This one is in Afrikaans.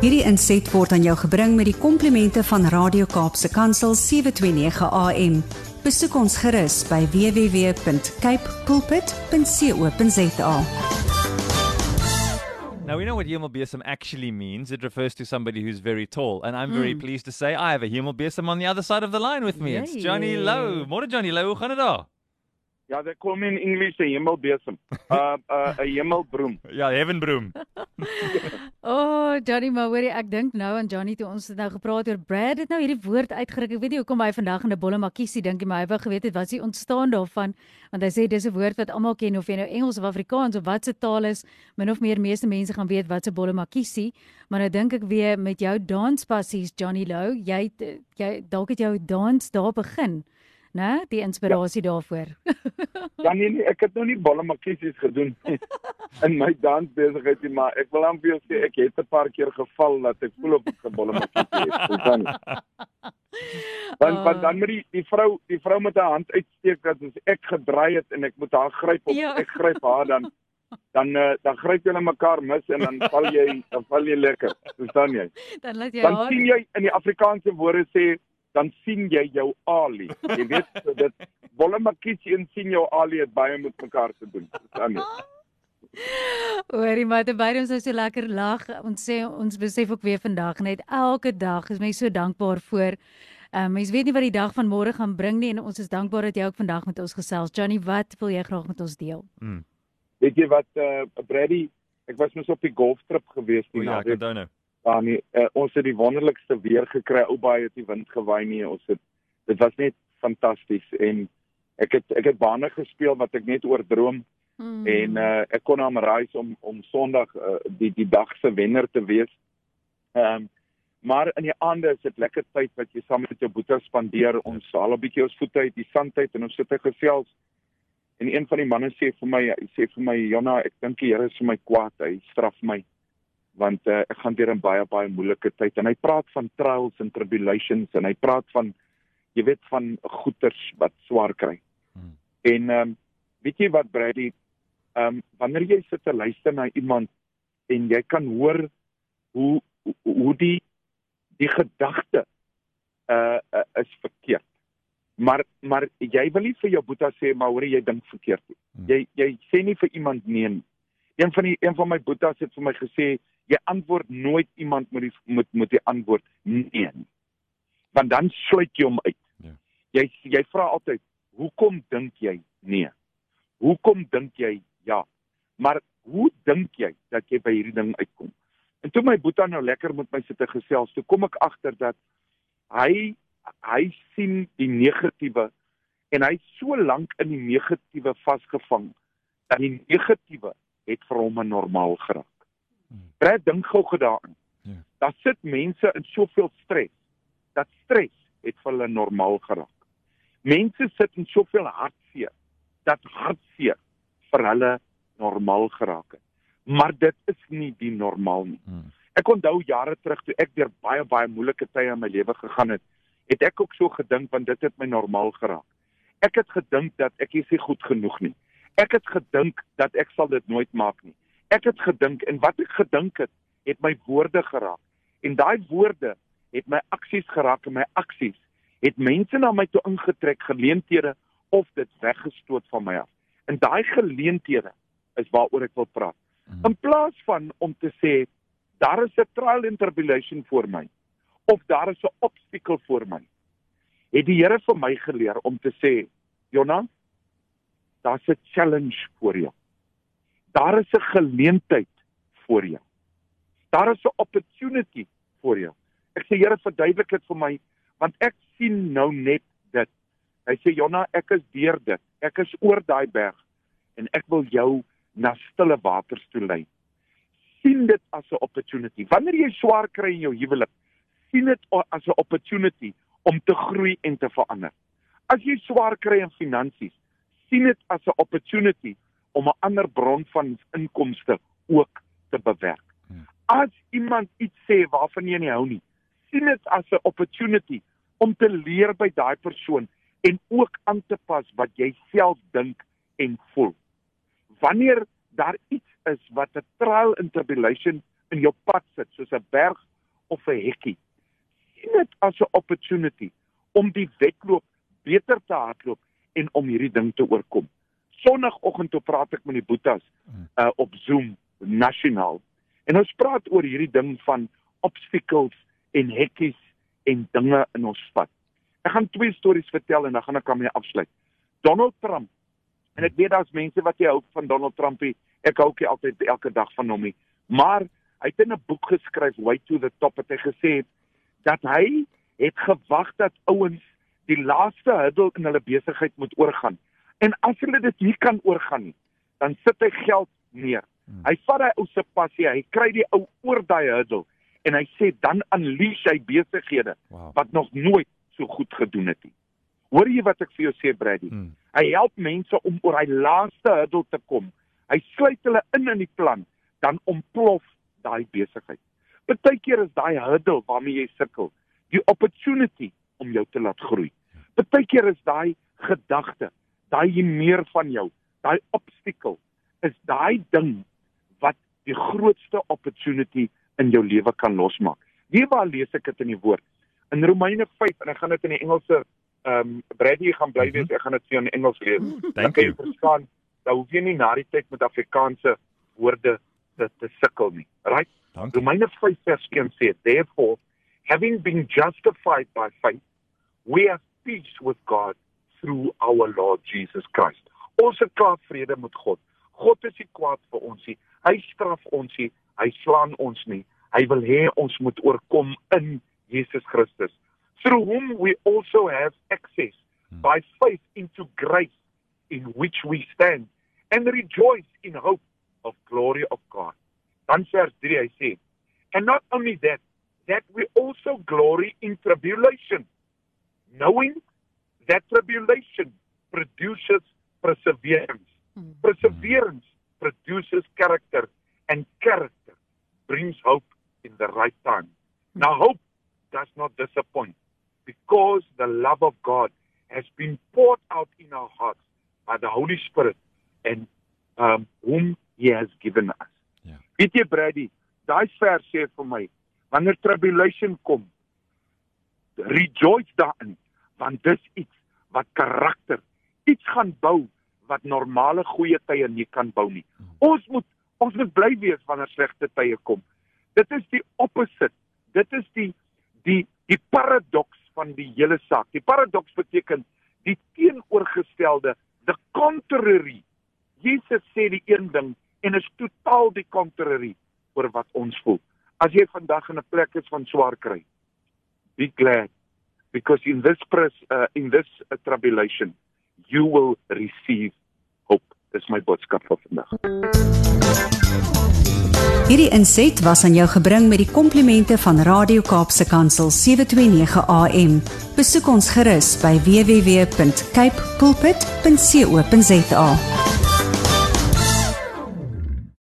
Hierdie inset word aan jou gebring met die komplimente van Radio Kaapse Kansel 729 AM. Besoek ons gerus by www.cape pulpit.co.za. Now we know what hemelbesem actually means. It refers to somebody who's very tall, and I'm very pleased to say I have a hemelbesem on the other side of the line with me. It's Johnny Yay. Lowe. Môre Johnny Lowe, hoe gaan dit daar? Ja, dit kom in Engels 'n hemelbesem. Uh uh, 'n hemelbroem. Ja, Heavenbroom. O, oh, Johnny, maar hoorie, ek dink nou aan Johnny toe ons het nou gepraat oor Brad het nou hierdie woord uitgeruk. Ek weet nie hoekom hy vandag in 'n bolle makiesie dink nie, maar hy wou geweet het wat is die ontstaan daarvan, want hy sê dis 'n woord wat almal ken of jy nou Engels of Afrikaans of wat se taal is, min of meer meeste mense gaan weet wat 'n bolle makiesie, maar nou dink ek weer met jou danspassies Johnny Lou, jy jy dalk het jou dans daar begin, né? Die inspirasie ja. daarvoor. Ja nee, nee, ek het nou nie bolle makkies gedoen in my dansbesigheid nie, maar ek wil aan vir jou sê ek het 'n paar keer geval dat ek voel ek 'n bolle makkies het. Jy? Want Ah. want dan moet die die vrou die vrou met haar hand uitsteek dat as ek gedraai het en ek moet haar gryp of Ja. ek gryp haar dan dan uh, dan gryp julle mekaar mis en dan val jy dan val jy lekker. Verstaan jy? Dan laat jy dan sien jy in die Afrikaanse woorde sê dan sien jy jou ali. Jy weet so dit bolle makkies en sien jou ali het baie met mekaar te doen. Verstaan jy? Hoorie, maar te beide ons nou so lekker lag. Ons sê ons besef ook weer vandag net elke dag is mens so dankbaar voor. Ehm um, mens weet nie wat die dag van môre gaan bring nie en ons is dankbaar dat jy ook vandag met ons gesels. Johnny, wat wil jy graag met ons deel? Mm. Weet jy wat uh, Brady, ek was mos op die golftrip gewees die ja, ek naweek. onthou nou. Daar nie. Uh, ons het die wonderlikste weer gekry. Ou baie het die wind gewaai nie. Ons het dit was net fantasties en ek het ek het bane gespeel wat ek net oor droom Hmm. en uh, ek kon aan reis om om Sondag uh, die die dag se wenner te wees. Ehm um, maar in die aande is dit lekker tyd wat jy saam met jou boetie spandeer. Ons haal 'n bietjie ons voete uit die sand uit en ons sit en gesels. En een van die manne sê vir my, hy sê vir my, "Jonna, ek dink die Here is vir my kwaad. Hy straf my want uh, ek gaan deur 'n baie baie moeilike tyd." En hy praat van trials and tribulations en hy praat van jy weet van goeters wat swaar kry. Hmm. En ehm um, weet jy wat Brady, ehm um, wanneer jy sit te luister na iemand en jy kan hoor hoe hoe, die die gedagte uh, uh is verkeerd. Maar maar jy wil nie vir jou boetie sê maar hoor jy dink verkeerd nie. Hmm. Jy jy sê nie vir iemand nee nie. Een van die een van my boeties het vir my gesê jy antwoord nooit iemand met die met met die antwoord nee nie. Want dan sluit jy hom uit. Ja. Jy jy vra altyd hoekom dink jy nee? Hoekom dink jy ja? Maar hoe dink jy dat jy by hierdie ding uitkom? En toe my boetie nou lekker met my sit te gesels, toe kom ek agter dat hy hy sien die negatiewe en hy's so lank in die negatiewe vasgevang dat die negatiewe het vir hom 'n normaal geraak. Hmm. Brad dink gou gedaan. Ja. Daar sit mense in soveel stres dat stres het vir hulle normaal geraak. Mense sit in soveel hartseer dat hartseer vir hulle normaal geraak het. Maar dit is nie die normaal nie. Mm. Ek onthou jare terug toe ek deur baie baie moeilike tye in my lewe gegaan het, het ek ook so gedink want dit het my normaal geraak. Ek het gedink dat ek is nie goed genoeg nie. Ek het gedink dat ek sal dit nooit maak nie. Ek het gedink en wat ek gedink het, het my woorde geraak. En daai woorde het my aksies geraak en my aksies het mense na my toe ingetrek, geleenthede of dit weggestoot van my af. En daai geleenthede is waaroor ek wil praat. Mm. In plaas van om te sê daar is 'n trial and tribulation voor my of daar is 'n obstacle voor my, het die Here vir my geleer om te sê, Jonna, daar's 'n challenge voor jou. Daar is 'n geleentheid voor jou. Daar is 'n opportunity voor jou. Ek sê Here, verduidelik dit vir my want ek sien nou net dit. Hy sê Jonna, ek is deur dit. Ek is oor daai berg en ek wil jou na stille waters toe lei. sien dit as 'n opportunity. Wanneer jy swaar kry in jou huwelik, sien dit as 'n opportunity om te groei en te verander. As jy swaar kry in finansies, sien dit as 'n opportunity om 'n ander bron van inkomste ook te bewerk. Hmm. As iemand iets sê waarvan jy nie hou nie, sien dit as 'n opportunity om te leer by daai persoon en ook aan te pas wat jy self dink en voel. Wanneer daar iets is wat 'n trial and tribulation in jou pad sit, soos 'n berg of 'n hekkie, sien dit as 'n opportunity om die wedloop beter te hardloop en om hierdie ding te oorkom. Sondagoggend toe praat ek met die boetas uh, op Zoom nasionaal. En ons praat oor hierdie ding van obstacles en hekkies en dinge in ons pad. Ek gaan twee stories vertel en dan gaan ek daarmee afsluit. Donald Trump. En ek weet daar's mense wat jy hou van Donald Trump. Ek hou ook altyd elke dag van hom. Maar hy het in 'n boek geskryf Way to the Top het hy gesê dat hy het gewag dat ouens die laaste hurdle in hulle besigheid moet oorgaan. En as hulle dit nie kan oorgaan dan sit hy geld neer. Hmm. Hy vat daai ou se passie, hy kry die ou oor daai hurdle en hy sê dan unleash hy besighede wow. wat nog nooit so goed gedoen het nie. Hoor jy wat ek vir jou sê Brady? Hmm. Hy help mense om oor hy laaste hurdle te kom. Hy sluit hulle in in die plan, dan ontplof daai besigheid. Partykeer is daai hurdle waarmee jy sukkel, die opportunity om jou te laat groei. Partykeer is daai gedagte, daai meer van jou, daai obstacle is daai ding wat die grootste opportunity in jou lewe kan losmaak. Wie waar lees ek dit in die woord? In Romeine 5 en ek gaan dit in die Engelse ehm um, Brady gaan bly wees, ek gaan dit vir jou in Engels lees. Dan kan jy verstaan, dan hoef jy nie na die tyd met Afrikaanse woorde te, te sukkel nie. Right? Dankie. Romeine 5 vers 1 sê, therefore, having been justified by faith, we have peace with God through our Lord Jesus Christ. Ons het klaar vrede met God. God is nie kwaad vir ons nie. Hy straf ons nie. Hy slaan ons nie. Hy wil hê ons moet oorkom in Jesus Christus. Through whom we also have access by faith into grace in which we stand and rejoice in hope of glory of God. Dan vers 3 hy sê, and not only that, that we also glory in tribulation, knowing that tribulation produces perseverance. Mm. Perseverance produces character and character brings hope in the right time. Mm. Now hope does not disappoint because the love of God has been poured out in our hearts by the Holy Spirit and um whom he has given us. Ja. Weet jy Brady, daai vers sê vir my, wanneer tribulation kom, rejoice daarin want dis iets wat karakter iets gaan bou wat normale goeie tye nie kan bou nie. Ons moet ons moet bly wees wanneer slegte tye kom. Dit is die opposite. Dit is die die die paradoks van die hele saak. Die paradoks beteken die teenoorgestelde, the contrary. Jesus sê die een ding en is totaal die contrary oor wat ons voel. As jy vandag in 'n plek is van swaar kry, be glad because in this press, uh, in this uh, tribulation you will receive hope. Dis my boodskap vir vandag. Hierdie inset was aan jou gebring met die komplimente van Radio Kaapse Kansel 729 AM. Besoek ons gerus by www.cape pulpit.co.za.